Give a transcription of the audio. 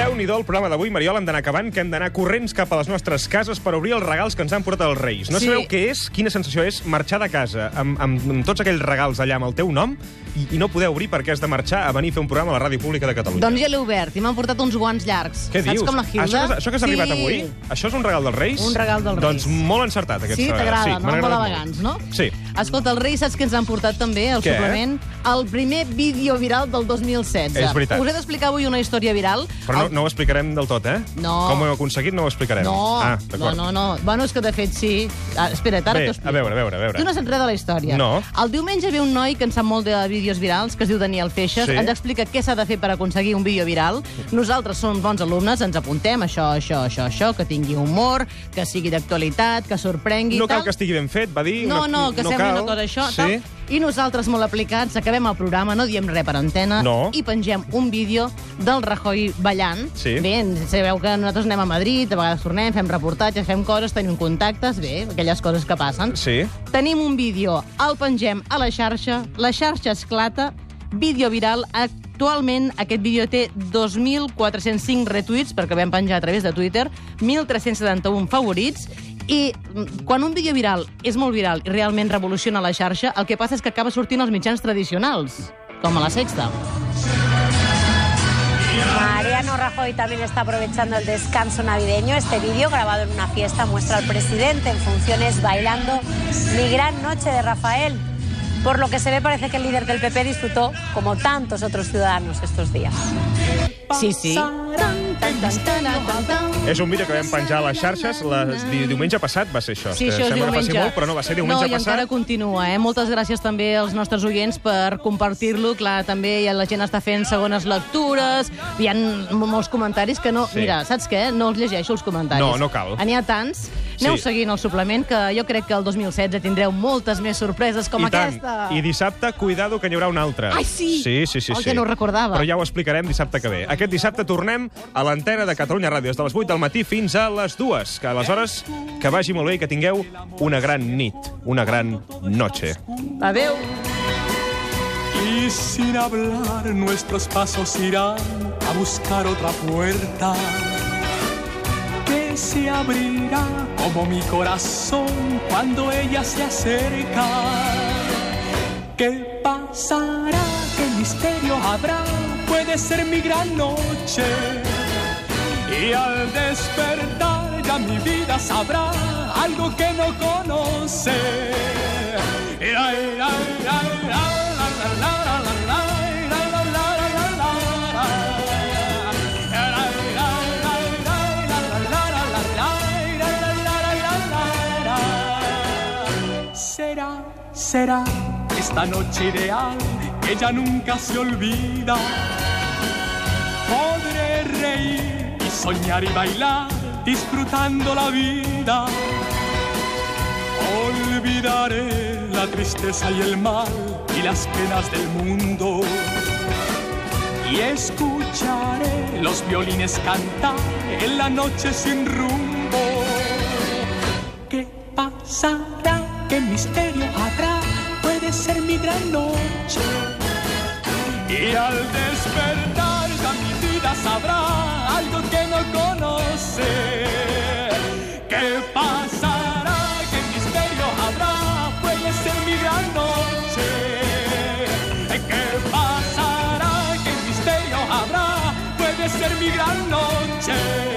Déu-n'hi-do el programa d'avui, Mariol, hem d'anar acabant, que hem d'anar corrents cap a les nostres cases per obrir els regals que ens han portat els Reis. No Sí. sabeu què és, quina sensació és marxar de casa amb, amb, amb tots aquells regals allà amb el teu nom i, i no poder obrir perquè has de marxar a venir a fer un programa a la Ràdio Pública de Catalunya. Doncs ja l'he obert i m'han portat uns guants llargs. Què Saps dius? com la Hilda? Això, que- això que has sí. arribat avui, això és un regal dels Reis? Un regal dels Doncs Reis. molt encertat, aquest Sí, t'agrada, no? m'ha Molt elegants, no? Sí. Escolta, els Reis saps que ens han portat també, el Què? suplement, el primer vídeo viral del 2016. És veritat. Us he d'explicar avui una història viral. Però no, no ho explicarem del tot, eh? No. Com ho hem aconseguit no ho explicarem. No, ah, no, d'acord. no, no. Bueno, és que de fet sí. Ah, espera't, ara t'ho explico. a veure, a veure, a veure. Tu no saps res de la història. No. El diumenge ve un noi que en sap molt de vídeos virals, que es diu Daniel Feixes, Sí. ens explica què s'ha de fer per aconseguir un vídeo viral. Nosaltres som bons alumnes, ens apuntem això, això, això, això, que tingui humor, que sigui d'actualitat, que sorprengui... No cal tal. que estigui ben fet, va dir. No, no, que no sembli cal. una cosa això, Sí. tal. I nosaltres, molt aplicats, acabem el programa, no diem res per antena, No. i pengem un vídeo del Rajoy ballant. Sí. Bé, sabeu que nosaltres anem a Madrid, a vegades tornem, fem reportatges, fem coses, tenim contactes, bé, aquelles coses que passen. Sí. Tenim un vídeo, el pengem a la xarxa, la xarxa esclata, vídeo viral, actualment aquest vídeo té 2.405 retuits, perquè vam penjar a través de Twitter, 1.371 favorits, i mm, quan un vídeo viral és molt viral i realment revoluciona la xarxa, el que passa és que acaba sortint als mitjans tradicionals, com a la Sexta. Mariano Rajoy también está aprovechando el descanso navideño. Este vídeo, grabado en una fiesta, muestra al presidente en funciones bailando Mi gran noche de Rafael. Por lo que se ve, parece que el líder del PP disfrutó, como tantos otros ciudadanos, estos días. Sí, sí. És un vídeo que vam penjar a les xarxes. La, di, diumenge passat va ser això. Sí, que això sembla que diumenge. faci molt, però no va ser diumenge no, i passat. encara continua, eh? Moltes gràcies també als nostres oients per compartir-lo. Clar, també ha- la gent està fent segones lectures, hi ha molts comentaris que no... Sí. Mira, saps què? No els llegeixo, els comentaris. No, no cal. N'hi ha tants. Aneu Sí. seguint el suplement, que jo crec que el 2016 tindreu moltes més sorpreses com I tant. aquesta. I dissabte, cuidado, que n'hi haurà una altra. Ai, sí? Sí, sí, sí. Oh, sí. que no recordava. Però ja ho explicarem dissabte que ve. Aquest dissabte tornem a l'antena de Catalunya Ràdio, des de les 8 del matí fins a les 2. Que aleshores, que vagi molt bé i que tingueu una gran nit, una gran noche. Adéu. Y sin hablar nuestros pasos irán a buscar otra puerta que se abrirá como mi corazón cuando ella se acerca. ¿Qué pasará? ¿Qué misterio habrá? Puede ser mi gran noche. Y al despertar ya mi vida sabrá algo que no conoce. Será, será esta noche ideal que ya nunca se olvida. Podré reír soñar y bailar disfrutando la vida. Olvidaré la tristeza y el mal y las penas del mundo. Y escucharé los violines cantar en la noche sin rumbo. ¿Qué pasará? ¿Qué misterio habrá? Puede ser mi gran noche. Y al despertar ya mi vida sabrá algo que no conoce. ¿Qué pasará? ¿Qué misterio habrá? Puede ser mi gran noche. ¿Qué pasará? ¿Qué misterio habrá? Puede ser mi gran noche.